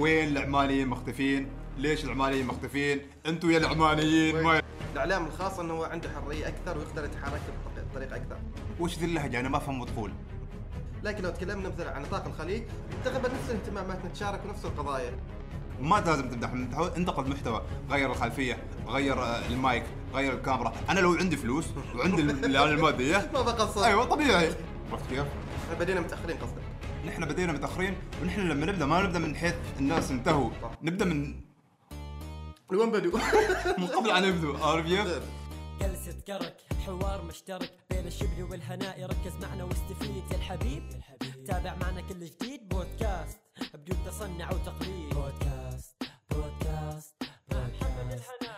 وين العمانيين مختفين؟ ليش العمانيين مختفين؟ أنتم يا العمانيين ما الإعلام الخاص إنه هو عنده حرية أكثر ويقدر يتحرك بطريقة أكثر. وش ذي اللهجة؟ أنا ما أفهم مطفول. لكن لو تكلمنا مثلا عن نطاق الخليج تقريبا نفس الاهتمامات نتشارك نفس القضايا. ما لازم تمدح انتقد محتوى غير الخلفية غير آه، المايك غير الكاميرا. أنا لو عندي فلوس وعندي ال- المادية. ما بقى صوت أيوه طبيعي. عرفت كيف؟ بدينا متاخرين قصدك. نحن بدينا متاخرين ونحن لما نبدأ ما نبدأ من حيث الناس انتهوا صح. نبدأ من وين بدوا؟ من قبل ان يبدوا عارف كيف؟ جلسة كرك حوار مشترك بين الشبل والهناء ركز معنا واستفيد يا الحبيب تابع معنا كل جديد بودكاست بدون تصنع وتقليد بودكاست بودكاست بودكاست لا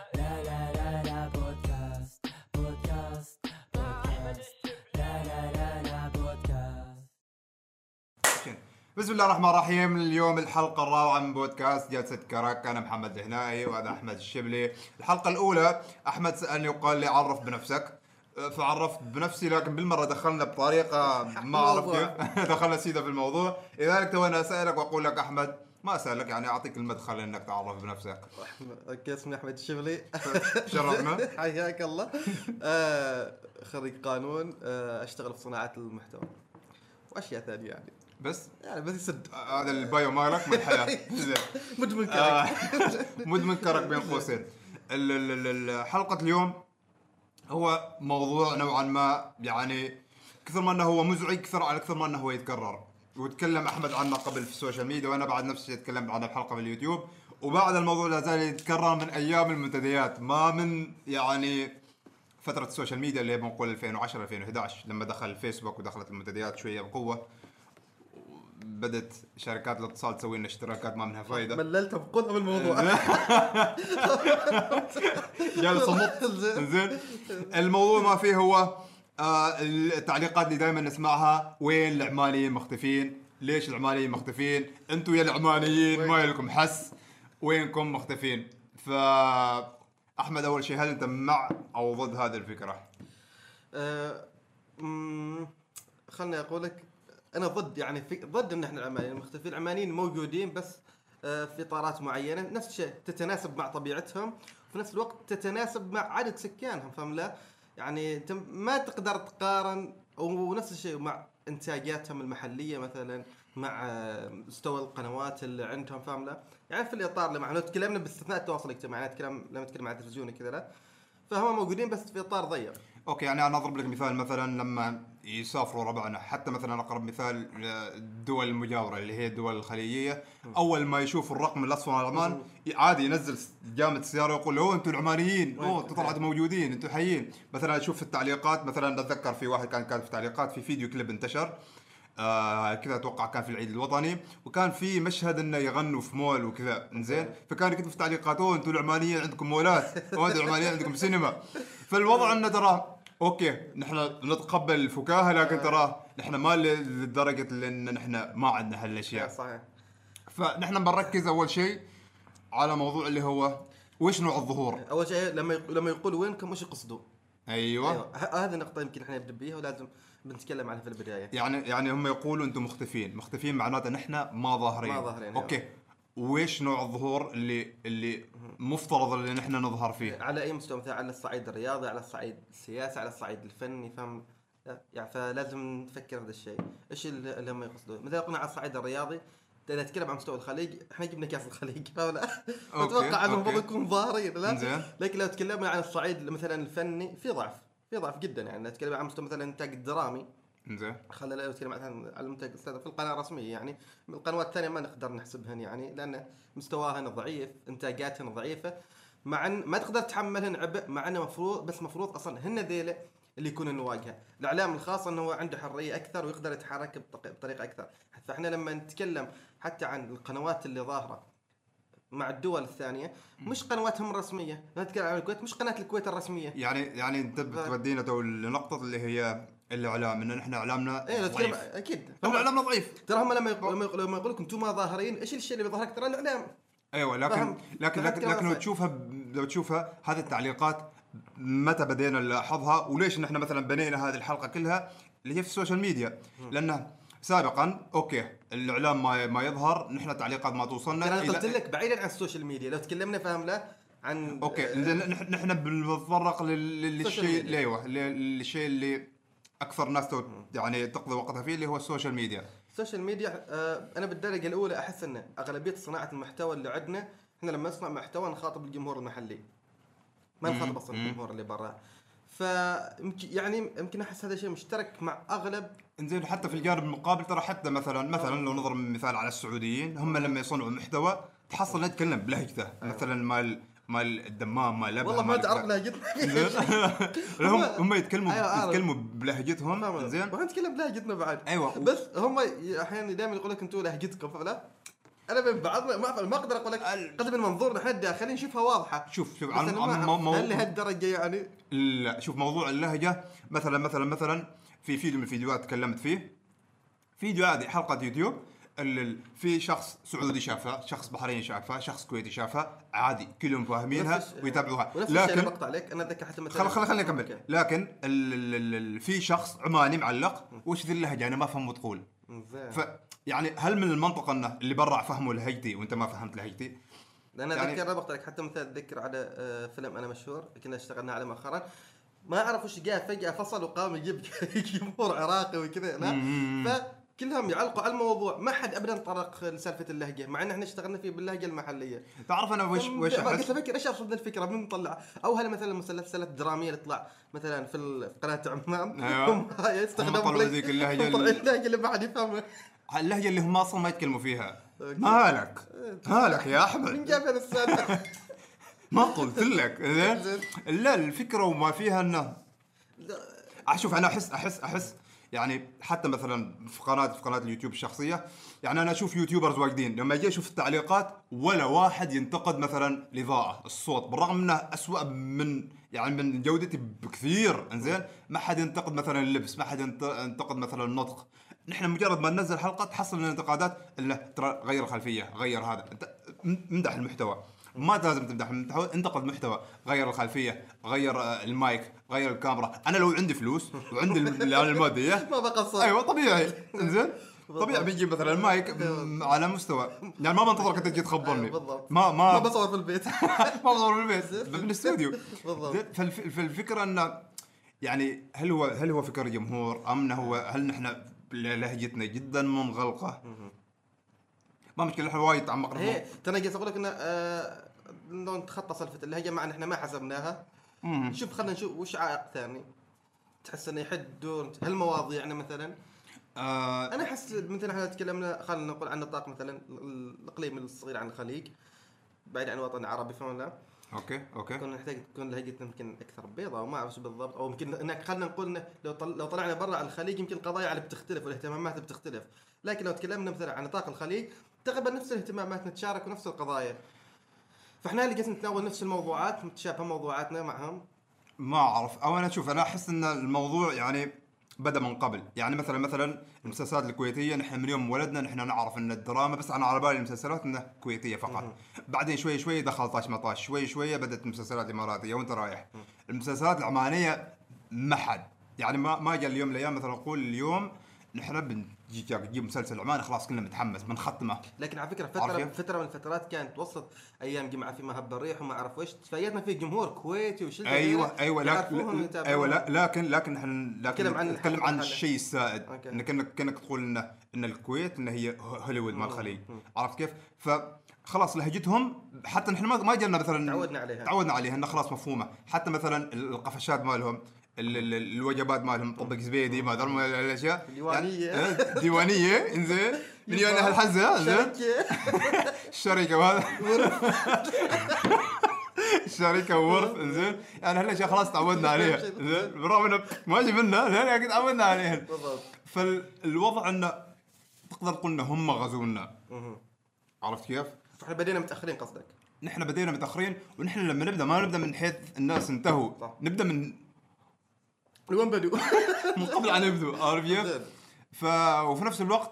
بسم الله الرحمن الرحيم. اليوم الحلقة الرابعة من بودكاست جلسة كرك أنا محمد الهنائي وهذا أحمد الشبلي. الحلقة الأولى أحمد سألني وقال لي عرف بنفسك. أه، فعرفت بنفسي لكن بالمرة دخلنا بطريقة ما أعرف دخلنا سيدة في الموضوع. لذلك تو أنا أسألك وأقول لك أحمد ما أسألك؟ يعني أعطيك المدخل إنك تعرف بنفسك. okay أسمي أحمد الشبلي؟ شرفنا. حياك الله. آه، خريج قانون. آه، أشتغل في صناعة المحتوى. وأشياء ثانية يعني. بس يعني بس يسد آه، هذا ال bio مالك من الحياة. زين. مدمن آه، كرك. مدمن كرك بين قوسين. حلقة اليوم هو موضوع نوعا ما يعني كثر ما إنه هو مزعج كثر على كثر ما إنه هو يتكرر. وتكلم أحمد عنه قبل في ال social media وأنا بعد نفس الشيء تكلمت عنه بحلقه في اليوتيوب وبعد الموضوع لا زال يتكرر من أيام المنتديات. ما من يعني فترة ال social media اللي بنقول 2010 2011 لما دخل الفيسبوك ودخلت المنتديات شوية بقوة. بدت شركات الاتصال تسوي لنا اشتراكات ما منها فايدة مللت بقولها بالموضوع جالس امط زين الموضوع ما فيه هو آه التعليقات اللي دائما نسمعها وين العمانيين مختفين؟ ليش العمانيين مختفين؟ أنتم يا العمانيين ما لكم حس وينكم مختفين؟ ف أحمد أول شيء هل أنت مع أو ضد هذه الفكرة؟ مم، خلني أقول لك أنا ضد يعني في ضد إن إحنا العمانيين المختفين العمانيين موجودين بس آه، في اطارات معينة نفس الشيء تتناسب مع طبيعتهم وفي نفس الوقت تتناسب مع عدد سكانهم فهم لا؟ يعني أنت ما تقدر تقارن ونفس الشيء مع إنتاجاتهم المحلية مثلا مع آه، مستوى القنوات اللي عندهم فاهم لا؟ يعني في الإطار اللي معنا تكلمنا باستثناء التواصل الاجتماعي أنا اتكلم لما نتكلم عن التلفزيون كذا لا. فهم موجودين بس في إطار ضيق. okay يعني أنا أضرب لك مثال مثلا لما يسافروا ربعنا. حتى مثلا أقرب مثال الدول المجاورة اللي هي الدول الخليجية. أول ما يشوف الرقم الاصفر على العمان عادي ينزل جامد السيارة ويقول أوه أنتم العمانيين. أوه أنتم طلعتوا موجودين أنتم حيين. مثلا أشوف في التعليقات مثلا أتذكر في واحد كان كان في تعليقات في فيديو كليب انتشر. آه كذا أتوقع كان في العيد الوطني. وكان في مشهد إنه يغنوا في مول وكذا. زين فكان يكتب في التعليقات أوه أنتم العمانيين عندكم مولات. أوه أنتم العمانيين عندكم سينما. فالوضع إنه ترى أوكي نحن نتقبل الفكاهه لكن ترى نحن ما لدرجة لأن نحن ما عندنا هالأشياء. صحيح. فنحن بنركز أول شيء على موضوع اللي هو وش نوع الظهور؟ أول شيء لما لما يقولوا وينكم وش يقصدوا؟ أيوه, ه- هذه النقطة يمكن إحنا نبدأ بيها ولازم بنتكلم عنها في البداية. يعني يعني هم يقولوا أنتم مختفين. مختفين معناته نحن ما ظاهرين. ما ظاهرين، أوكي. وش نوع الظهور اللي اللي مفترض اللي نحن نظهر فيه؟ على أي مستوى؟ مثلا على الصعيد الرياضي، على الصعيد السياسي، على الصعيد الفني فهم يعني فلازم نفكر هذا الشيء، إيش اللي هم يقصدوا؟ مثلا قلنا على الصعيد الرياضي إذا نتكلم عن مستوى الخليج إحنا جبنا كأس الخليج فلا أتوقع أنهم. المفروض يكونوا ظاهرين لا. لكن لو تكلمنا عن الصعيد مثلا الفني في ضعف في ضعف جدا يعني. نتكلم عن مستوى مثلا الانتاج الدرامي زين لو نتكلم مثلا على المنتج في القناة الرسمية يعني. القنوات الثانية ما نقدر نحسبهن يعني لأن مستواهن ضعيف انتاجاتهن ضعيفة. مع ان ما تقدر تحملهن عبء مع إنه مفروض بس مفروض أصلا هن ذيلا اللي يكونوا نواجهه الإعلام الخاص إنه هو عنده حرية أكثر ويقدر يتحرك بطريقة أكثر. فإحنا لما نتكلم حتى عن القنوات اللي ظاهرة مع الدول الثانية مش قنواتهم الرسمية. نتكلم عن الكويت مش قناة الكويت الرسمية. يعني يعني أنت بتودينا تو لنقطة اللي هي الاعلام إن نحن إعلامنا إيه لو تتكلم ضعيف. أكيد. هم إعلامنا ضعيف. ترى هم لما يقول لما يقول لما يقول لك أنتم ما ظاهرين إيش الشيء اللي بيظهرك ترى الاعلام أيوه لكن فهم. لكن لكن, كلام لكن لو. تشوفها ب- لو تشوفها هذه التعليقات متى بدينا نلاحظها وليش نحن مثلا بنينا هذه الحلقة كلها؟ اللي هي في ال social media. لأنه سابقا okay الإعلام ما ما يظهر نحن تعليقات ما توصلنا. أنا قلت لك بعيدا عن ال social media لو تكلمنا فاهم له عن okay نحن بنتطرق للشيء. أيوه للشيء اللي أكثر ناس يعني تقضي وقتها فيه اللي هو ال social media ال social media أنا بالدرجة الأولى أحس ان أغلبية صناعة المحتوى اللي عندنا إحنا لما نصنع محتوى نخاطب الجمهور المحلي. ما. نخاطب أصلا. الجمهور اللي برا. فيمكن يعني يمكن أحس هذا شيء مشترك مع أغلب إنزين حتى في الجانب المقابل ترى حتى مثلا مثلا لو نضرب مثال على السعوديين هم لما يصنعوا محتوى تحصل نتكلم بلهجته. مثلا مال مال الدمام مال لبها والله ما تعرف. لهجتنا. هم هم يتكلموا أيوة، أعرف. يتكلموا بلهجتهم زين؟ وإحنا نتكلم بلهجتنا بعد. أيوه. بس هم أحيانا دائما يقول لك أنتم لهجتكم فلا. أنا من بعض ما ما- ما أقدر أقول لك قد من منظورنا إحنا الداخلي نشوفها واضحة. شوف شوف عن ما مو- هل لهالدرجة يعني؟ لا شوف موضوع اللهجة مثلا مثلا مثلا في فيديو من الفيديوهات تكلمت فيه. فيديو عادي حلقة يوتيوب. في شخص سعودي شافها شخص بحريني شافها شخص كويتي شافها عادي كلهم فاهمينها ويتابعوها. الشيء أنا لكن بقطع عليك أنا أتذكر حتى مثلا خل خل خليني أكمل. لكن ال ال ال ال في شخص عماني معلق وش ذي اللهجة؟ أنا ما فهم وتقول زين ف يعني هل من المنطق أنه اللي برا فهموا لهجتي وأنت ما فهمت لهجتي؟ لأن يعني- أتذكر بقطع لك حتى مثلا أتذكر على آه، فيلم أنا مشهور كنا اشتغلنا عليه مؤخرا. ما أعرف وش جاء فجأة فصل وقام يجيب جمهور عراقي وكذا لا؟ مم. فكلهم يعلقوا على الموضوع. ما حد ابدا طرق لسالفة اللهجة مع إن إحنا اشتغلنا فيه باللهجة المحلية. تعرف أنا وش وش أحس؟ أفكر إيش ارصد الفكرة؟ من نطلع أو هل مثلا المسلسلات الدراميه اللي تطلع مثلا في قناة عمان؟ أيوة. هم يستخدموا ذيك اللي- اللهجة اللي ما حد يفهمها. اللهجة اللي هم أصلا ما يتكلموا فيها. مالك مالك يا من احمد جاب هذا السالفه ما قلت لك. زين. لا الفكرة وما فيها انه أشوف أنا احس احس أحس يعني حتى مثلا في قناه في قناة اليوتيوب الشخصية يعني أنا أشوف يوتيوبرز واجدين لما أجي أشوف التعليقات ولا واحد ينتقد مثلا الإضاءة الصوت بالرغم انه اسوء من يعني من جودتي بكثير إنزين؟ ما حد ينتقد مثلا اللبس ما حد ينت- ينتقد مثلا النطق. نحن مجرد ما ننزل حلقة تحصل الانتقادات انه ترى غير الخلفيه غير هذا. انت امدح المحتوى. ما لازم تمدح انتقد المحتوى. غير الخلفية غير آه، المايك غير الكاميرا. أنا لو عندي فلوس وعندي الماديه ما بقصر أيوه طبيعي. إنزين؟ طبيعي بيجي مثلا المايك على مستوى. يعني ما بنتظرك أنت تجي تخبرني. أيوة، بالضبط. ما ما ما بصور في البيت. ما بصور في البيت. بالاستوديو بالضبط. زين؟ فالف- فالفكرة انه يعني هل هو هل هو فكر جمهور أم هو هل نحن لهجتنا جدا منغلقة؟ ما مشكلة إحنا وايد تعمقنا في هي ترى جالس أقول لك إنه آه، لو نتخطى سالفة اللهجه مع إن إحنا ما حسبناها. مم. شوف خلينا نشوف وش عائق ثاني. تحس إنه يحد دور هالمواضيعنا مثلا. آه أنا أحس مثلا إحنا تكلمنا خلينا نقول عن نطاق مثلا الإقليم الصغير عن الخليج بعيد عن الوطن العربي فهمنا لا okay okay. كنا نحتاج تكون لهجتنا يمكن أكثر بيضاء وما أعرف بالضبط أو يمكن هناك خلينا نقول إنه لو طل... لو طلعنا برا على الخليج يمكن القضايا على بتختلف والإهتمامات بتختلف. لكن لو تكلمنا مثلا عن نطاق الخليج تقريبا نفس الاهتمامات نتشارك ونفس القضايا. فإحنا اللي جالسين نتناول نفس الموضوعات متشابهه موضوعاتنا معهم. ما أعرف. أو أنا أشوف أنا أحس إن الموضوع يعني بدأ من قبل. يعني مثلا مثلا المسلسلات الكويتية نحن من يوم ولدنا نحن نعرف إن الدراما بس أنا على بالي المسلسلات إنها كويتية فقط. بعدين شوي شوي دخل طاش مطاش شوي شوي بدأت المسلسلات الإماراتية. وأنت رايح؟ المسلسلات العمانية ما حد يعني ما ما جاء اليوم الأيام مثلا نقول اليوم نحن بنجي تجيب مسلسل عماني خلاص كلنا متحمس بنختمه لكن على فكرة فترة؟ فترة من الفترات كانت وصلت أيام جمعة في مهب الريح وما أعرف وش تفاجئنا في جمهور كويتي وشده أيوه أيوه لكن. أيوه لا لكن لكن إحنا لكن نتكلم عن نتكلم عن. الشيء السائد أوكي. انك كانك تقول ان إن الكويت إن هي هوليوود مال. الخليج. عرفت كيف؟ فخلاص لهجتهم حتى نحن ما ما جانا مثلا تعودنا عليها. تعودنا عليها إنها خلاص مفهومة حتى مثلا القفشات مالهم ال- ال- ال- الوجبات مالهم طبق زبيدي ما أدري الأشياء. ديوانية. يعني- آه، ديوانيه إنزين. من يوم هالحزه شركة. الشركة وهذا الشركة وورث إنزين. يعني هالاشياء خلاص تعودنا عليها زين بالرغم إنه ما جي منها لكن تعودنا عليها. بالضبط. فالوضع إنه تقدر تقول ان هم غزونا. عرفت كيف؟ فإحنا بدينا متأخرين قصدك؟ نحن بدينا متأخرين ونحن لما نبدأ ما نبدأ من حيث الناس انتهوا. صح. نبدأ من وين بدوا؟ من قبل أن كيف؟ زين. ف وفي نفس الوقت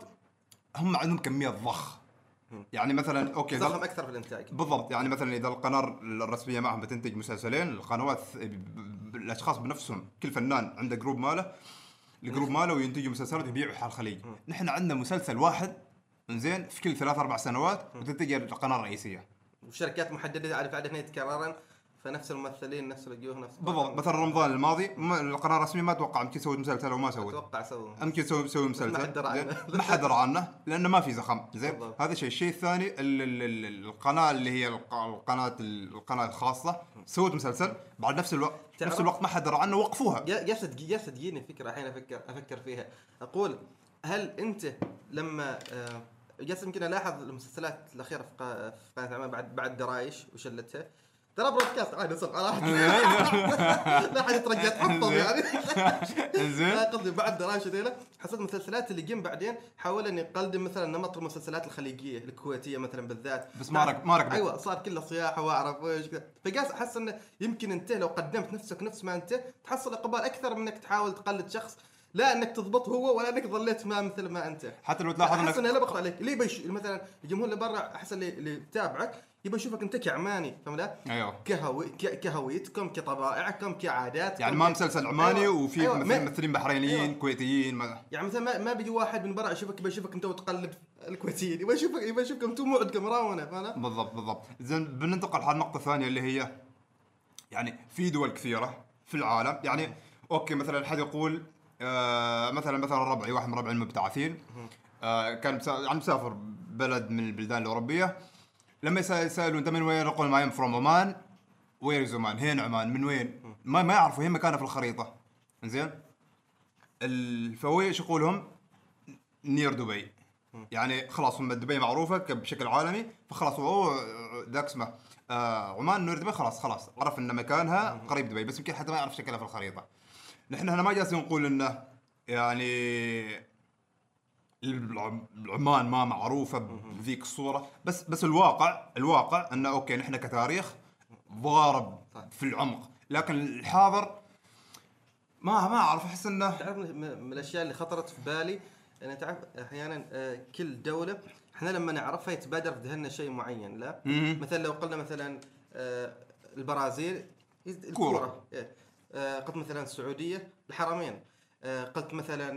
هم عندهم كميات ضخ. يعني مثلا okay ضخم أكثر في الإنتاج. بالضبط. يعني مثلا إذا القناة الرسمية معهم بتنتج مسلسلين القنوات الأشخاص بنفسهم كل فنان عنده group ماله ال group ماله وينتجوا مسلسلات ويبيعوا حال الخليج. نحن عندنا مسلسل واحد زين في كل ثلاث أربع سنوات وتنتج القناة الرئيسية. وشركات محددة عارف عاد هنا يتكررن. فنفس الممثلين نفس الوجوه نفس بالضبط. مثلا رمضان الماضي ما- القناه الرسميه ما أتوقع يمكن سوت مسلسل أو ما سوت أتوقع سووا. يمكن تسوي تسوي مسلسل. ما حد درى؟ عنه. ما حد درى عنه لأنه ما في زخم. زين. هذا شيء. الشيء الثاني ال- ال- ال- القناة اللي هي الق- القناة القناة الخاصة. سوت مسلسل. بعد نفس الوقت نفس الوقت ما حد درى عنه وقفوها. صدق يا صدقيني فكرة الحين أفكر أفكر فيها. أقول هل أنت لما آه، جالس يمكن ألاحظ المسلسلات الأخيرة في قناة عمان بعد بعد درايش وشلتها ترى برودكاست عادي صح لا حد يترقى تحطم يعني. زين. لا قصدي بعد درايش ذيلا حسيت المسلسلات اللي جم بعدين حاول إني يقدم مثلا نمط المسلسلات الخليجية الكويتية مثلا بالذات. بس ما رك- ما. أيوه صار كله صياحه وأعرف ويش كذا. فقاس أحس إنه يمكن أنت لو قدمت نفسك نفس ما أنت تحصل إقبال أكثر من إنك تحاول تقلد شخص لا انك تضبط هو ولا انك ظليت ما مثل ما انت. حتى لو تلاحظ احس إنك انه لا بقرأ عليك اللي بيش مثلا الجمهور اللي برا احس اللي, اللي يتابعك يبي يشوفك أنت كعماني فهمت لا؟ أيوه. كهوي ك- كهويتكم كطبائعكم كعاداتكم. يعني ما مسلسل عماني أيوة، وفي أيوة، ممثلين بحرينيين أيوة. كويتيين ما يعني مثلا ما, ما بيجي واحد من برا يشوفك يبي يشوفك أنت وتقلد الكويتيين. يبي يشوفك يبي يشوفك أنتم موعدكم مراونه فاهم؟ بالضبط بالضبط. زين بننتقل على النقطه الثانية اللي هي يعني في دول كثيرة في العالم يعني okay مثلا حد يقول آه مثلا مثلا ربعي واحد من ربعي المبتعثين. آه كان يعني مسافر بلد من البلدان الأوروبية. لما يسالوا انت من وين؟ يقول I'm from عمان where is عمان هين عمان من وين؟ ما ما يعرفوا هين مكانها في الخريطة. زين الفويش يقولهم near دبي يعني خلاص هم دبي معروفة بشكل عالمي فخلاص هو ذاك اسمه. آه عمان نور دبي. خلاص خلاص عرف ان مكانها قريب دبي بس يمكن حتى ما يعرف شكلها في الخريطة. نحن هنا ما جالسين نقول إنه يعني عمان ما معروفة بذيك الصورة. بس بس الواقع الواقع إنه أوكي نحن كتاريخ ضارب في العمق. لكن الحاضر ما ما أعرف أحس إنه تعرف من, الأشياء اللي خطرت في بالي؟ أنا تعرف أحيانا آه، كل دولة إحنا لما نعرفها يتبادر في ذهننا شيء معين لا. مثلا لو قلنا مثلا آه، البرازيل. الكورة. قلت مثلا السعودية الحرمين. آه، قلت مثلا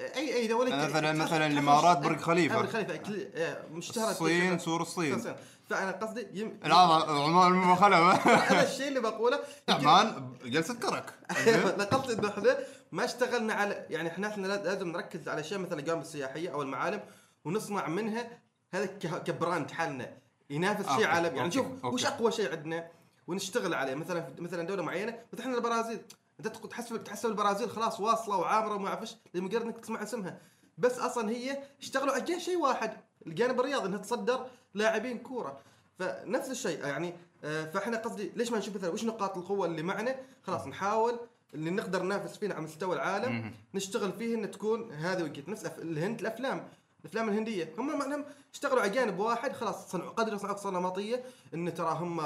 أي أي دولة مثلا- مثلا الإمارات برج خليفة. برج خليفة آه، مشتهرة الصين سور الصين. فأنا قصدي يم... لا عمان خلوه هذا الشيء اللي بقوله. عمان جلسة كرك. قصدي انه إحنا ما اشتغلنا على يعني إحنا إحنا لازم نركز على أشياء مثل الجوانب السياحية أو المعالم ونصنع منها هذا ك brand حالنا ينافس شيء عالمي. يعني okay. وش أقوى شيء عندنا؟ ونشتغل عليه. مثلا مثلا دولة معينة مثلا إحنا البرازيل. أنت تحسب تحسب البرازيل خلاص واصلة وعامرة وما أعرف إيش لمجرد إنك تسمع اسمها. بس أصلا هي اشتغلوا على شيء واحد الجانب الرياضي إنها تصدر لاعبين كورة. فنفس الشيء يعني آه، فإحنا قصدي ليش ما نشوف مثلا وش نقاط القوة اللي معنا؟ خلاص نحاول اللي نقدر ننافس فينا على مستوى العالم. نشتغل فيه إن تكون هذه وجهة نفس الهند الأفلام. الأفلام الهندية. هم معناهم اشتغلوا على جانب واحد خلاص صنعوا قدروا يصنعوا قصه نمطيه إن ترى هم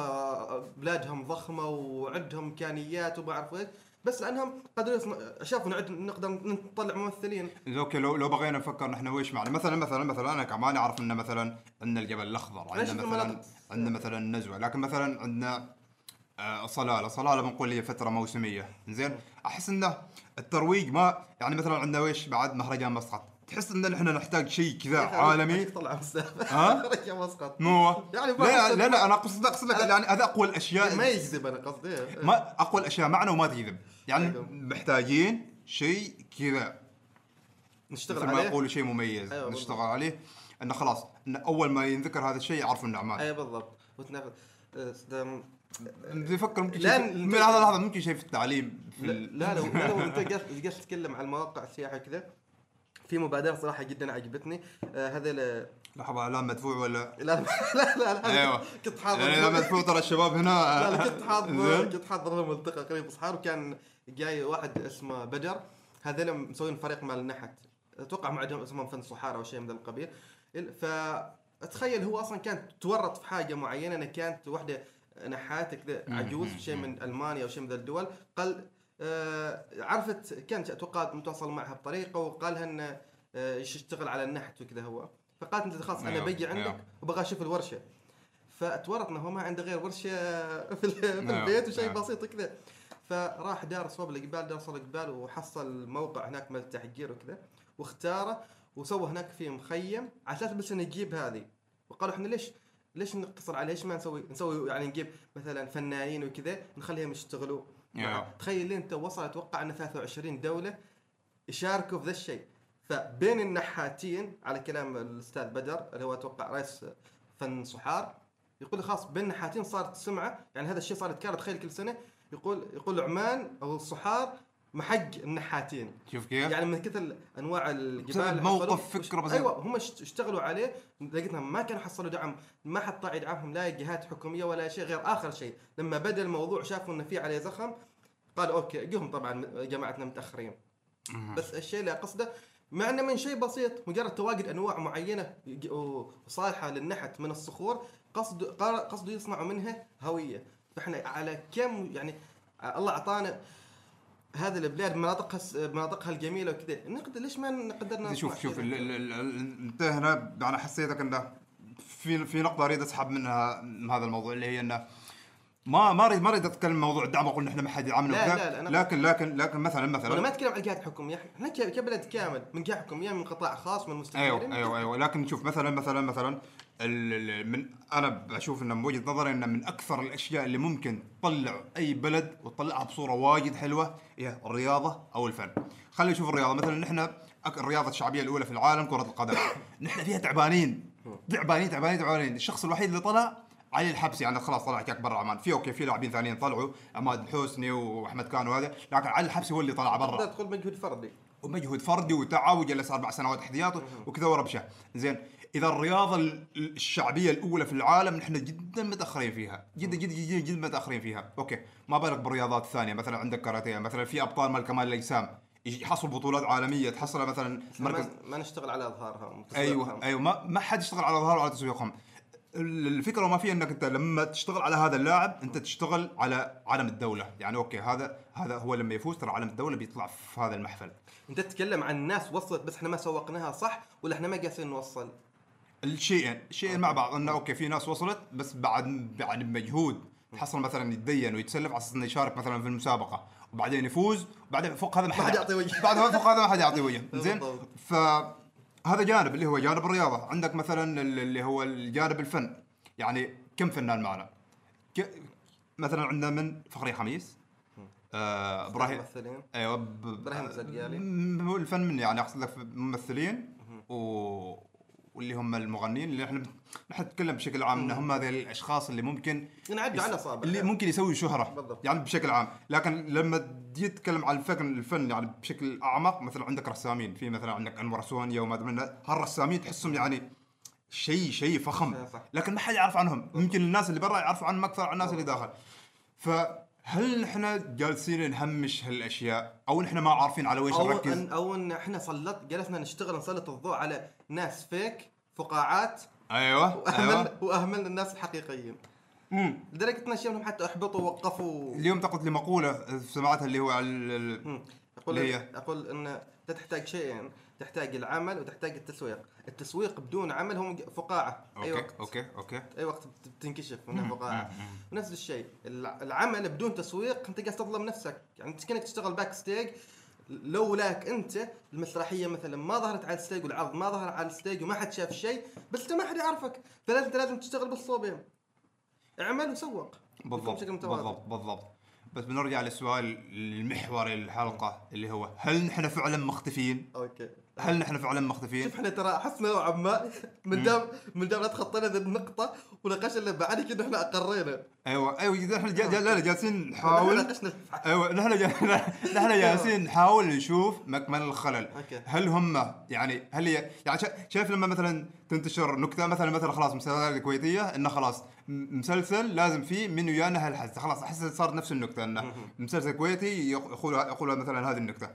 بلادهم ضخمة وعندهم إمكانيات وما أعرف إيش بس لأنهم قدروا يصنع شافوا نعد نقدر نطلع ممثلين. أوكي لو لو بغينا نفكر نحن ويش معنا مثلا مثلا مثلا أنا كمان أعرف إن مثلا عندنا الجبل الأخضر عندنا مثلا. عندنا مثلا النزوة لكن مثلا عندنا آه، صلاله صلاله بنقول هي فترة موسمية. زين؟ أحس إنه الترويج ما يعني مثلا عندنا ويش بعد مهرجان مسقط؟ تحس إن نحن نحتاج شيء كذا عالمي؟ طلع ها؟ يا مسقط مو؟ يعني لا لا لا أنا اقصد أقصد لك يعني هذا أقوى الأشياء ما يجذب أنا قصدي. ما أقوى الأشياء معنا وما تجذب. يعني أيوة. محتاجين شيء كذا. نشتغل مثل ما عليه؟ يقولوا شيء مميز. أيوة نشتغل. عليه. إنه خلاص إن أول ما ينذكر هذا الشيء يعرفوا إنه أعمال. اي بالضبط. وتنافس دم- يفكر ممكن لا، من هذا اللحظة ممكن شيء في التعليم في لا لا لو لا لو انت جالس تتكلم عن المواقع السياحه كذا. في مبادرة صراحة جدا عجبتني. آه هذا ل... لحظة اعلان مدفوع ولا؟ لا لا لا, لا أيوه. كنت حاضر. يعني اذا مدفوع ترى الشباب هنا. لا لا كنت حاضر. كنت حاضر لهم ملتقى قريب صحار وكان جاي واحد اسمه بدر. هذول مسوين فريق مال النحت أتوقع ما عندهم اسمهم فن صحارى أو شيء من القبيل. فتخيل هو أصلا كان تورط في حاجة معينة انها كانت واحدة نحات كذا عجوز شيء من ألمانيا أو شيء من الدول. قال عرفت كانت أتوقع متواصل معها بطريقة وقالها انه آه يشتغل على النحت وكذا هو. فقالت أنت خلاص أنا أيوه، بيجي عندك أيوه. وبغى أشوف فتورط انه هو ما عنده غير ورشة في, في نعم، البيت وشيء نعم. بسيط كذا فراح دار صوب الجبال دار صوب الجبال وحصل موقع هناك مال التحجير وكذا. واختاره وسوى هناك في مخيم على أساس بس إنه يجيب هذه. وقالوا إحنا ليش ليش نقتصر على ليش ما نسوي نسوي يعني نجيب مثلا فنانين وكذا نخليهم يشتغلوا. يا. تخيل انت وصل أتوقع ان 23 دولة يشاركوا في ذا الشيء. فبين النحاتين على كلام الأستاذ بدر اللي هو أتوقع رئيس فن صحار يقول خلاص بين النحاتين صارت سمعة. يعني هذا الشيء صار يتكرر تخيل كل سنة. يقول يقول عمان أو الصحار محق النحاتين. شوف كيف؟ يعني من كثر انواع الجبال موقف فكرة بس- أيوه هم اشت- اشتغلوا عليه لقيتنا ما كانوا حصلوا دعم ما حد طاع يدعمهم لا جهات حكومية ولا شيء غير آخر شيء. لما بدأ الموضوع شافوا إنه في عليه زخم قالوا أوكي جهم طبعا جماعتنا متأخرين. بس الشيء اللي أقصده مع إنه من شيء بسيط مجرد تواجد أنواع معينة وصالحة للنحت من الصخور قصد قصده يصنعوا منها هوية. فإحنا على كم يعني الله أعطانا هذه البلاد مناطقها مناطقها الجميلة وكذا نقدر ليش ما نقدر شوف شوف كذا؟ ال- ال- ال- ال- انت هنا أنا حسيتك إنه في في نقطة أريد أسحب منها من هذا الموضوع اللي هي إنه ما ما اريد ما أريد أتكلم موضوع الدعم وأقول إحنا ما حد يدعمنا لا،. لا، لا، لكن لكن لكن مثلا مثلا ما أتكلم عن الجهات الحكوميه إحنا كبلد كامل من جهة حكومية من قطاع خاص من مستثمرين أيوه أيوه أيوه لكن شوف مثلا مثلا مثلا من أنا بشوف انه من وجهة نظري انه من أكثر الأشياء اللي ممكن تطلع أي بلد وتطلعها بصورة واجد حلوة هي الرياضة أو الفن. خلينا نشوف الرياضة مثلا نحن الرياضة الشعبية الأولى في العالم كرة القدم. نحن فيها تعبانين تعبانين تعبانين تعبانين، الشخص الوحيد اللي طلع علي الحبسي يعني خلاص طلع كاك برا عمان، في okay في لاعبين ثانيين طلعوا عماد الحسني وأحمد كانو وهذا، لكن علي الحبسي هو اللي طلع برا. تقول مجهود فردي. ومجهود فردي وتعب وجلس أربع سنوات احتياط وكذا وربشه. زين إذا الرياضة ال- الشعبية الأولى في العالم نحن جدا متأخرين فيها. جدا جدا جدا جدا متأخرين فيها. okay ما بالك بالرياضات الثانية مثلا عندك كاراتيه مثلا في أبطال مال كمال الأجسام. يحصل بطولات عالمية تحصل مثلا مركز ما, نشتغل على أظهارها. أيوه أيوه ما ما حد يشتغل على ظهره وعلى تسويقهم. الفكرة ما فيها إنك أنت لما تشتغل على هذا اللاعب أنت تشتغل على علم الدولة. يعني okay هذا هذا هو لما يفوز ترى علم الدولة بيطلع في هذا المحفل. أنت تتكلم عن ناس وصلت بس إحنا ما سوقناها صح ولا إحنا ما قاسين نوصل؟ الشيئين الشيئين مع بعض. انه okay في ناس وصلت بس بعد بعد بمجهود تحصل مثلا يتدين ويتسلف على أساس إنه يشارك مثلا في المسابقة وبعدين يفوز وبعدين فوق هذا ما حد يعطي وجه. بعد فوق هذا ما حد يعطي وجه. زين؟ بالضبط. فهذا جانب اللي هو جانب الرياضة. عندك مثلا ال- اللي هو الجانب الفن. يعني كم فنان معنا؟ ك... مثلا عندنا من؟ فخري خميس آه إبراهيم ممثلين. أيوه ب... إبراهيم الزرقالي. م- هو الفن من يعني أقصد لك ممثلين. و... واللي هم المغنيين اللي إحنا نحن نتكلم بشكل عام إن هم هذول الأشخاص اللي ممكن نعد على اصابع اللي ممكن يسوي شهرة بالضبط. يعني بشكل عام. لكن لما تجي تتكلم عن الفن الفن يعني بشكل أعمق مثلا عندك رسامين. في مثلا عندك أنور سوانيا وما أدري هالرسامين تحسهم يعني شيء شيء فخم. لكن ما حد يعرف عنهم. يمكن الناس اللي برا يعرفوا عنهم أكثر عن الناس اللي داخل. فهل نحن جالسين نهمش هالأشياء أو نحن ما عارفين على ويش أو نركز ان أو إن إحنا سلط جلسنا نشتغل نسلط الضوء على ناس fake فقاعات أيوه واهملنا أيوه وأهملنا الناس الحقيقيين مم. لدرجه ان شيء حتى أحبطوا ووقفوا اليوم تقلت لي مقوله سمعتها اللي هو على ال-. أقول؟ أقول إن انت تحتاج شيئين تحتاج العمل وتحتاج التسويق التسويق بدون عمل هو فقاعة. أي أوكي وقت. okay okay. أي وقت بت- بتنكشف منها فقاعة. ونفس الشيء الع- العمل بدون تسويق أنت قاعد تظلم نفسك. يعني أنت كأنك تشتغل backstage لولاك أنت المسرحية مثلا ما ظهرت على ال stage والعرض ما ظهر على ال stage وما حد شاف شيء بس أنت ما حد يعرفك. فلازم أنت لازم تشتغل بالصوبين. اعمل وسوق. بالضبط. بالضبط بالضبط. بس بنرجع للسؤال المحوري للحلقه اللي هو هل نحن فعلا مختفيين؟ okay. هل نحن فعلا مختفيين؟ شوف إحنا ترى أحس إنا نوعا ما من دام من دام لا تخطينا ذي النقطة وناقشنا اللي بعد كده إحنا أقرينا. أيوه أيوه نحن جا- جا- لا جالسين إحنا نحاول. أيوه نحن جا- نحن جالسين نحاول نشوف مكمن الخلل. أوكي. هل هم يعني هل هي يعني شا- شايف لما مثلا تنتشر نكتة مثلا مثلا خلاص مسلسلات الكويتيه إنه خلاص مسلسل لازم فيه من ويانا هالحس. خلاص أحس صارت نفس النكتة إنه مسلسل كويتي يقول يقول مثلا هذه النكتة.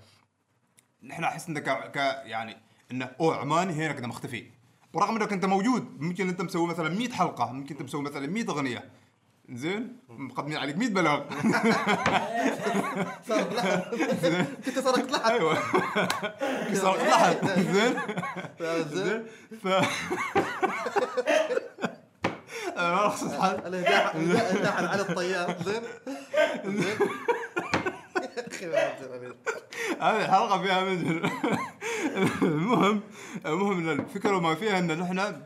نحن أحس إنك ك... ك يعني إنه أوه عماني هنا كذا مختفي. ورغم إنك أنت موجود ممكن أنت مسوي مثلا 100 حلقة ممكن أنت مسوي مثلا 100 أغنية. زين؟ مقدمين عليك 100 بلاغ. لحن كنت سرقت لحن أيوه. صار لحن زين؟ زين. زين؟ ف أنا ما أقصد حد. على الطيار. زين؟ زين؟ أخي ما. هذه الحلقة فيها مجهر المهم المهم إن الفكرة وما فيها إن نحن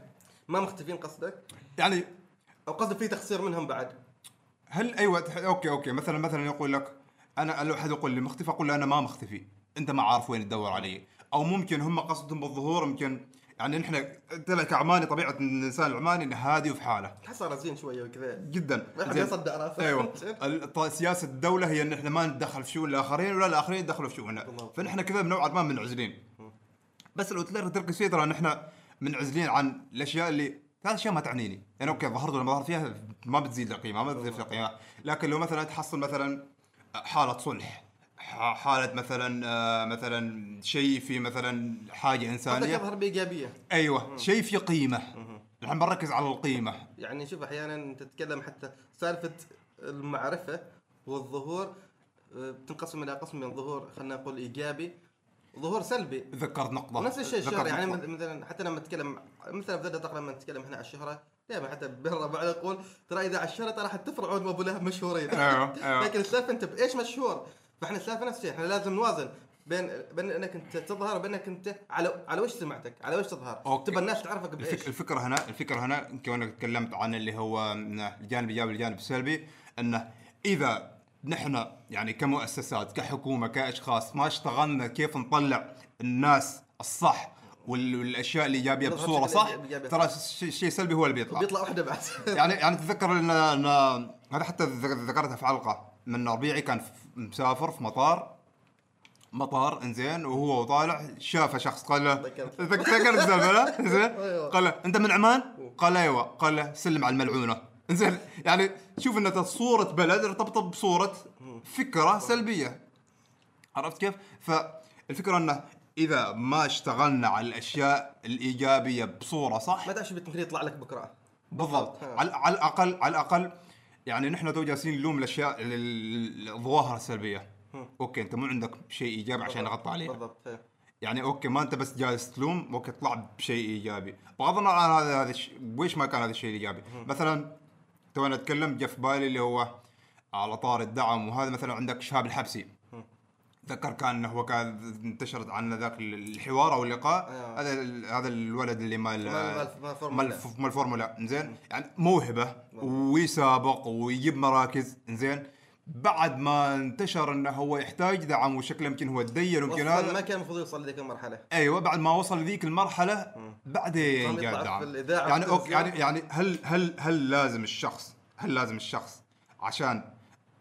ما مختفين قصدك؟ يعني أو قصدك في تقصير منهم بعد. هل أيوه okay okay. مثلا مثلا يقول لك أنا لو احد يقول لي مختفي أقول له أنا ما مختفي. أنت ما عارف وين تدور علي. أو ممكن هم قصدهم بالظهور يمكن يعني نحن لك كعماني طبيعة الإنسان العماني انه هادي وفي حالة. تحسه رزين شوية وكذا. جدا. ما زين. يصدع راسه أيوه. ال- ط- سياسة الدولة هي إن إحنا ما نتدخل في شؤون الآخرين ولا الآخرين يتدخلوا في شؤوننا. فنحن كذا بنوعا ما منعزلين. بس لو تلاقي تركز فيه ترى نحن منعزلين عن الأشياء اللي هذه اشياء ما تعنيني. يعني أوكي ظهرت ولا ما ظهرت فيها ما بتزيد القيمة ما بتزيد القيمة. لكن لو مثلا تحصل مثلا حالة صلح حالة مثلا آه، مثلا شيء في مثلا حاجة إنسانية. يظهر بإيجابية. أيوه شيء في قيمة. نحن بنركز على القيمة. يعني شوف أحيانا تتكلم حتى سالفة المعرفة والظهور آه، بتنقسم إلى قسم من ظهور خلينا نقول إيجابي ظهور سلبي. ذكرت نقطة. ونفس الشيء الشهره يعني. مثلا حتى لما نتكلم مثلا في الدقه لما نتكلم إحنا على الشهرة دائما حتى برا بعد نقول ترى إذا على الشهرة راح تفرعون ابو لهب مشهورين. أيوه أيوه. لكن السالفة أنت بإيش مشهور؟ فاحنا السالفه نفس الشيء إحنا لازم نوازن بين بين إنك انت تظهر وبينك انت على على وش سمعتك؟ على وش تظهر؟ أوكي. تبى الناس تعرفك بإيش؟ الفك... الفكرة هنا الفكرة هنا كونك تكلمت عن اللي هو الجانب الإيجابي والجانب السلبي إنه إذا نحن يعني كمؤسسات كحكومة كأشخاص ما اشتغلنا كيف نطلع الناس الصح وال- والأشياء الإيجابية بصورة صح. ترى الشيء السلبي هو اللي بيطلع. بيطلع واحدة بعد. يعني يعني تتذكر ان هذا حتى ذك- ذكرتها في حلقة. من ربيعي كان مسافر في مطار. مطار إنزين وهو وطالع شافه شخص قال له ذكرت. السالفه؟ إنزين. أيوة. قال له أنت من عمان؟ قال أيوه. قال له سلم على الملعونة. إنزين. يعني شوف إن صورة بلد ارتبطت بصورة فكرة سلبية. عرفت كيف؟ فالفكرة إنه إذا ما اشتغلنا على الأشياء الإيجابية بصورة صح ما تعرف شو يطلع لك بكرة. بالضبط. على الاقل على الأقل يعني نحن تو جالسين نلوم الاشياء ال- ال- الظواهر السلبيه. okay أنت مو عندك شيء إيجابي عشان نغطي عليه بالضبط إيه. يعني okay ما أنت بس جالس تلوم okay اطلع بشيء إيجابي. بغض النظر عن هذا هذا ويش ما كان هذا الشيء الإيجابي؟ مثلا تو أنا أتكلم جاء في بالي اللي هو على طار الدعم وهذا مثلا عندك شهاب الحبسي. تذكر كان هو كان انتشرت عن ذاك الحوار أو اللقاء. أيوة. هذا هذا الولد اللي مال مال- مال- مال فورمولا. مال الف- مال الفورمولا زين يعني موهبة ويسابق ويجيب مراكز. زين بعد ما انتشر إنه هو يحتاج دعم وشكله يمكن هو تدين ويمكن هذا. ما كان المفروض يوصل لذيك المرحلة. أيوه بعد ما وصل لذيك المرحلة بعدين جاء الدعم. يعني أوكي. يعني يعني هل هل هل لازم الشخص هل لازم الشخص عشان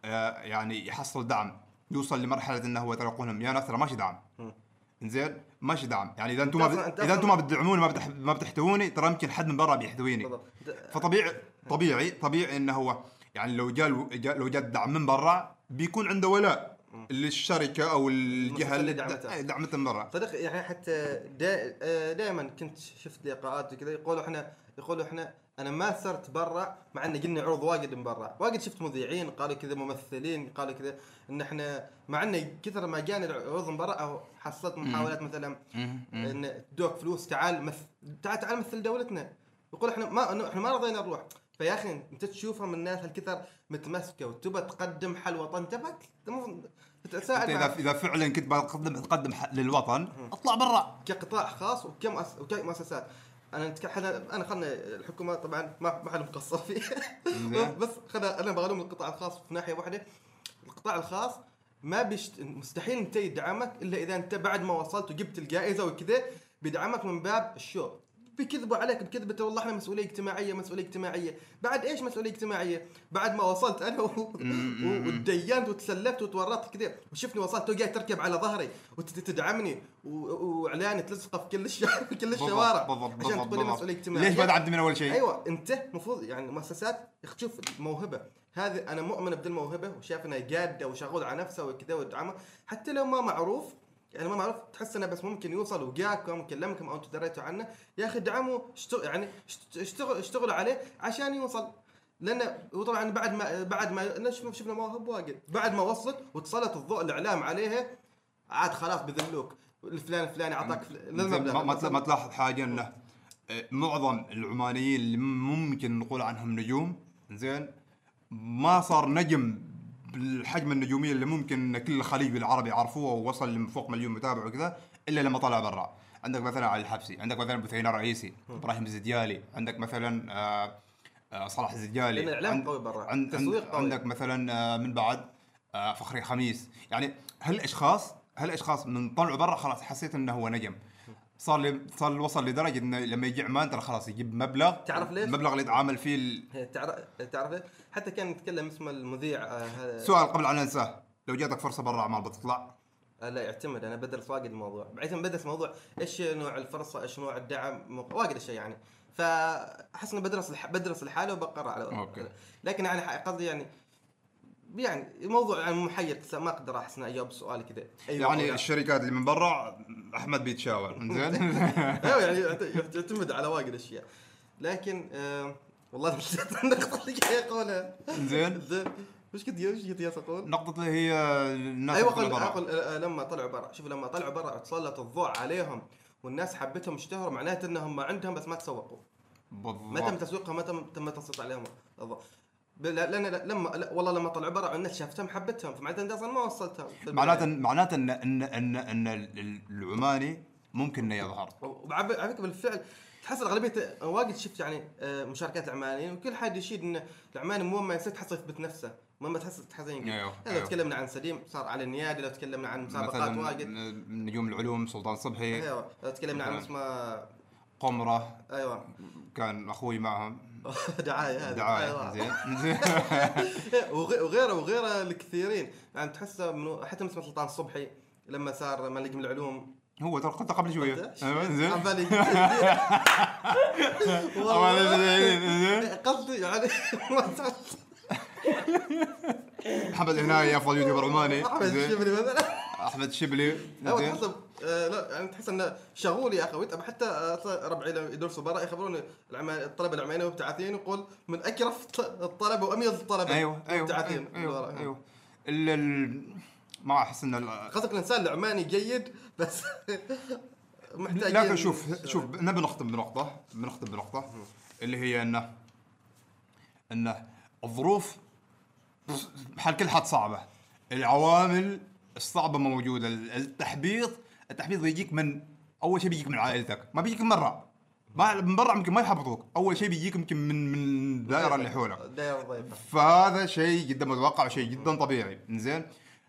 آه يعني يحصل دعم يوصل لمرحلة إنه هو ترى يقول لهم يا ناس ترى ماشي دعم. زين ماشي دعم. يعني إذا أنتم ما إذا أنتم ما بتدعموني ما ما بتحتووني ترى يمكن حد من برا بيحتويني. فطبيعي طبيعي طبيعي إنه هو يعني لو جاء جا لو جاء الدعم من برا بيكون عنده ولاء للشركة أو الجهة اللي دعمتها. دعمته. من برا. صدق يعني حتى دائما كنت شفت لقاءات وكذا يقولوا إحنا يقولوا إحنا أنا ما صرت برا مع إن قلنا عروض واجد من برا. واجد شفت مذيعين قالوا كذا ممثلين قالوا كذا إن إحنا مع انه كثر ما جاني العروض من برا أو حصلت محاولات مثلا إن تدوك فلوس تعال مثل تعال تعال مثل دولتنا. يقول إحنا ما إحنا ما رضينا نروح. فيا أخي أنت تشوفها من الناس هالكثر متمسكة وتبى تقدم حل وطن. تبك تساعد. إذا إذا فعلا كنت بتقدم تقدم للوطن اطلع برا. كقطاع خاص وكمؤس- وكمؤسسات أنا نتكلم أنا خلنا الحكومة طبعا ما ما حد مقصر فيه. بس خلنا أنا بغلوم القطاع الخاص في ناحية واحدة. القطاع الخاص ما بيشت... مستحيل إنت يدعمك إلا إذا أنت بعد ما وصلت وجبت الجائزة وكذا بيدعمك من باب الشو بيكذبوا عليك بكذبة والله إحنا مسؤولية اجتماعية مسؤولية اجتماعية بعد إيش مسؤولية اجتماعية بعد ما وصلت أنا و... وتدينت وتسلفت وتورطت كذا وشفني وصلت وجاي تركب على ظهري وتدعمني. وإعلاني تلصقه في كل الش... في كل الشوارع عشان تقول لي بالضبط. مسؤولية اجتماعية ليش بدعمت من أول شيء؟ أيوه أنت المفروض يعني المؤسسات تشوف الموهبة هذه أنا مؤمن بدي الموهبه وشايف إنها جاده وشغول على نفسها وكذا وتدعمها حتى لو ما معروف يعني ما معروف تحس إنه بس ممكن يوصل وجاكم كلمكم أو أنتم دريتوا عنه. يا أخي دعموا اشتغل يعني اشت- اشتغل اشتغلوا عليه عشان يوصل. لأنه وطبعا بعد ما بعد ما شفنا مواهب واجد. بعد ما وصلت وتسلط الضوء الإعلام عليها عاد خلاص بذلوك. الفلان الفلاني أعطاك. ما, ما تلاحظ حاجة إنه آه، معظم العمانيين اللي ممكن نقول عنهم نجوم زين ما صار نجم بالحجم النجوميه اللي ممكن كل الخليج العربي يعرفوه ووصل لفوق مليون متابع وكذا إلا لما طلع برا. عندك مثلا علي الحبسي عندك مثلا بثينه رئيسي إبراهيم الزديالي عندك مثلا آه آه صلاح الزديالي لأن الإعلام عند- قوي برا، عند التسويق عند قوي. عندك مثلا آه من بعد آه فخري خميس. يعني هالأشخاص هالأشخاص من طلعوا برا خلاص حسيت إنه هو نجم. صار لي صار وصل لدرجة إنه لما يجي عمان ترى خلاص يجيب مبلغ تعرف ليش؟ المبلغ اللي يتعامل فيه ال- تعرف تعرف ليه؟ حتى كان يتكلم اسمه المذيع آه هذا سؤال قبل أن أنساه لو جاتك فرصة برا اعمال بتطلع آه لا يعتمد أنا بدرس واجد الموضوع بعدين بدرس موضوع إيش نوع الفرصة إيش نوع الدعم واجد أشياء يعني فأحس اني بدرس الح... بدرس الحالة وبقرر على أوكي. لكن يعني ح- قصدي يعني يعني الموضوع يعني محير ما أقدر احس إني أجاوب سؤال كذا. أيوة يعني لا. الشركات اللي من برا أحمد بيتشاور. زين أيوه يعني يعت- يعتمد على واجد أشياء. لكن آه والله نسيت النقطة اللي جاي أقولها. زين زين وش كنت وش كنت أقول؟ نقطة اللي هي الناس أيوه أقول. أقول آه، لما طلعوا برا. شوف لما طلعوا برا تسلط الضوء عليهم والناس حبتهم اشتهروا معناته إنهم عندهم بس ما تسوقوا. ما تم بالضبط تسويقهم ما تم تم تسليط عليهم الضوء. لأن لا- لما لا والله لما طلعوا برا الناس شافتهم حبتهم فمعناته انت أصلا ما وصلتهم معناته معناته إن إن إن إن ال- العماني ممكن إنه يظهر وعلى على فكره بالفعل تحصل أغلبية واجد شفت يعني آه، مشاركات العمانيين وكل حد يشيد إن العماني مو ما يصير تحصل يثبت نفسه مو ما تحصل تحصل ينقل. أيوه، لو أيوه. تكلمنا عن سليم صار على النيادي لو تكلمنا عن مسابقات مثلا واجد نجوم العلوم سلطان صبحي أيوه لو تكلمنا عن. اسمه قمرة أيوه كان أخوي معهم دعاية هذه. دعاية أيوة. زين. زين وغي- وغيره وغيره الكثيرين. يعني تحسه من حتى مثل سلطان الصبحي لما صار ملك من العلوم. هو ترى قلت قبل شوية. أيوة، زين. قصدي يعني محمد هناي أفضل يوتيوبر عماني أحمد. الشبلي مثلا. أحمد شبلي هو زين. تحس آه، لا يعني تحس إنه شغول يا أخي. ويت- حتى آه، ربعي يدرسوا برا يخبرون العما- الطلبة العمانيين مبتعثين يقول من أكرف الطلبة وأميز الطلبة أيوه أيوه مبتعثين أيوه أيوه, أيوه. ال ما أحس إن قصدك الإنسان العماني جيد بس محتاجين لكن شوف شوف نبي نختم بنقطة بنختم بنقطة اللي هي إنه إنه الظروف بحال كل حد صعبة. العوامل الصعبة موجودة التحبيط التحبيط بيجيك من أول شيء بيجيك من عائلتك. ما بيجيك من برا. ما من برا يمكن ما يحبطوك أول شيء بيجيك يمكن من من الدائرة اللي حولك. دايره ضيفة. فهذا شيء جدا متوقع وشيء جدا طبيعي. زين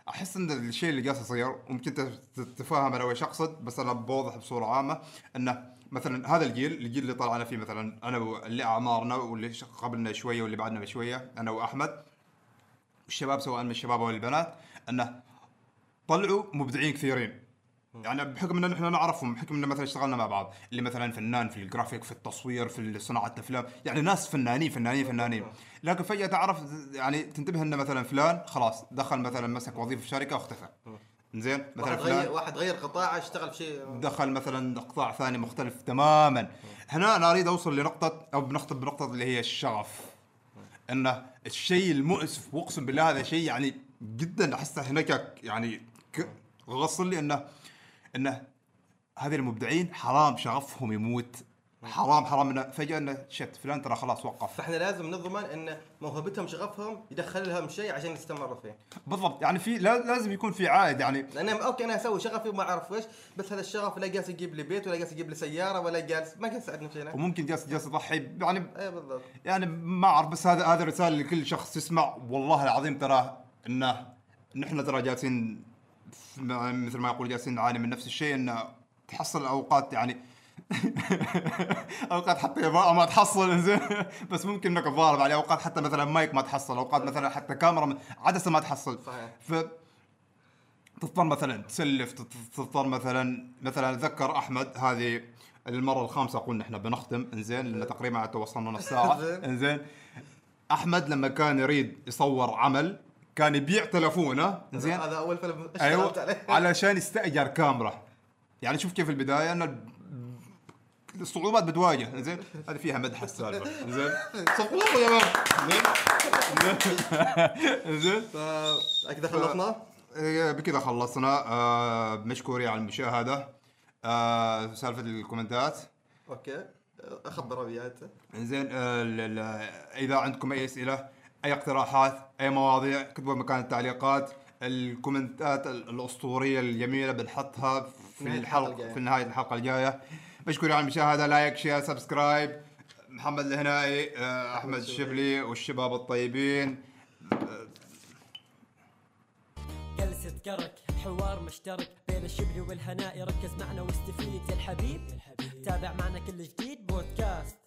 أحس إن الشيء اللي قاعد يصير وممكن تت- تتفاهم أنا وش اقصد بس أنا بوضح بصورة عامة إنه مثلا هذا الجيل الجيل اللي طلعنا فيه مثلا أنا واللي أعمارنا واللي قبلنا شوية واللي بعدنا بشوية أنا وأحمد الشباب سواء من الشباب أو البنات إنه طلعوا مبدعين كثيرين. يعني بحكم ان إحنا نعرفهم بحكم ان مثلا اشتغلنا مع بعض اللي مثلا فنان في الجرافيك في التصوير في صناعة الأفلام يعني ناس فنانين فنانين فنانين. لكن فجأة تعرف يعني تنتبه ان مثلا فلان خلاص دخل مثلا مسك وظيفة في شركة واختفى. زين؟ مثلا واحد غير واحد غير قطاع اشتغل في شيء دخل مثلا قطاع ثاني مختلف تماما. هنا أنا أريد أوصل لنقطة أو بنختم بنقطة اللي هي الشغف. إنه الشيء المؤسف وأقسم بالله هذا شيء يعني جدا أحسه هناك يعني غصن لي إنه إنه هذه المبدعين حرام شغفهم يموت. حرام حرام. إنه فجأة إنه شت فلان ترى خلاص وقف. فإحنا لازم نضمن إن موهبتهم شغفهم يدخل لهم شيء عشان يستمروا فيه. بالضبط. يعني في لا- لازم يكون في عائد. يعني لأن أوكي أنا أسوي شغفي وما أعرف إيش بس هذا الشغف لا جالس يجيب لي بيت ولا جالس يجيب لي سيارة ولا جالس ما جالس يساعدني في شيء. وممكن جالس جالس يضحي. يعني اي بالضبط. يعني ما أعرف بس هذا هذا رسالة لكل شخص يسمع. والله العظيم ترى إنه نحن ترى جالسين مثل ما يقول جالسين نعاني من نفس الشيء انه تحصل أوقات يعني أوقات حتى اضاءه ما تحصل زين بس ممكن إنك تضارب عليه أوقات حتى مثلا مايك ما تحصل أوقات مثلا حتى كاميرا عدسة ما تحصل صحيح. ف تضطر مثلا تسلف تضطر مثلا مثلا أتذكر أحمد هذه المرة الخامسة قلنا إحنا بنختم إنزين لأن تقريبا توصلنا نص ساعة زين. إنزين أحمد لما كان يريد يصور عمل كان يبيع تلفونه زين؟ هذا أول فيلم أيوه اشتغلت عليه. علشان يستأجر كاميرا. يعني شوف كيف البداية ان ال- الصعوبات بتواجه. زين؟ هذه فيها مدح السالفة. زين؟ صفوا الله يا مان. زين؟ فاكيد خلصنا؟ إيه، بكذا خلصنا. آه مشكورين على المشاهده آه سالفة الكومنتات. okay. اخبر ابي انت زين آه إذا عندكم أي أسئلة أي اقتراحات أي مواضيع اكتبوا مكان التعليقات الكومنتات ال- الأسطورية الجميلة بنحطها في نهاية الحلقة الحلقة الجاية. في نهاية الحلقة الجاية. مشكورين على المشاهدة like share subscribe. محمد الهنائي آه، أحمد الشبلي والشباب الطيبين. جلسة كرك حوار مشترك بين الشبل والهناء ركز معنا واستفيد يا الحبيب. تابع معنا كل جديد بودكاست.